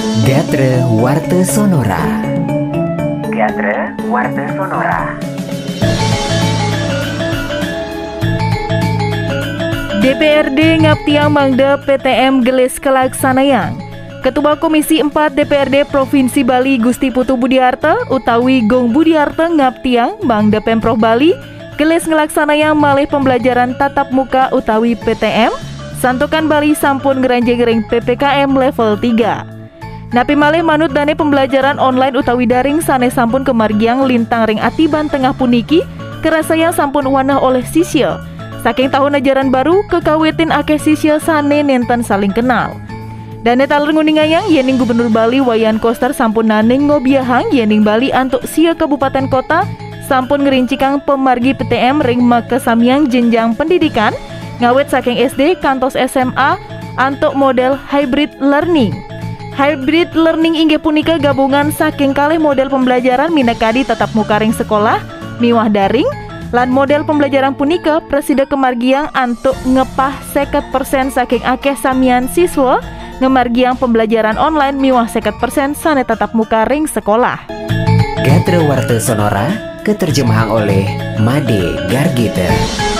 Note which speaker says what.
Speaker 1: Gatre Warte Sonora. Gatre Warte Sonora.
Speaker 2: DPRD Ngaptiang Mangda PTM Gelis Kelaksanayang Ketua Komisi 4 DPRD Provinsi Bali Gusti Putu Budiarto utawi Gong Budiarto Ngaptiang Mangda Pemprov Bali Gelis ngelaksanayang malih pembelajaran tatap muka utawi PTM Santukan Bali sampun ngeranjeng PPKM level 3 Napi malih manut dane pembelajaran online utawi daring sane sampun kemargiang lintang ring atiban tengah puniki kerasaya sampun wanah oleh sisya Saking tahun ajaran baru, kekawitin akeh sisya sane nenten saling kenal. Dane taler nguningayang yening Gubernur Bali Wayan Koster sampun naning ngobiahang yening Bali antuk sia kabupaten kota sampun ngerincikang pemargi PTM ring makesamiang jenjang pendidikan ngawet saking SD kantos SMA antuk model hybrid learning. Hybrid learning inggih punika gabungan saking kalih model pembelajaran minakadi tetap muka ring sekolah, miwah daring, Lan model pembelajaran punika presida kemargiang antuk ngepah seket persen saking akeh samian siswa ngemargiang pembelajaran online miwah seket persen sane tatap muka ring sekolah.
Speaker 1: Gatre Warte Sonora keterjemahan oleh Made Gargita.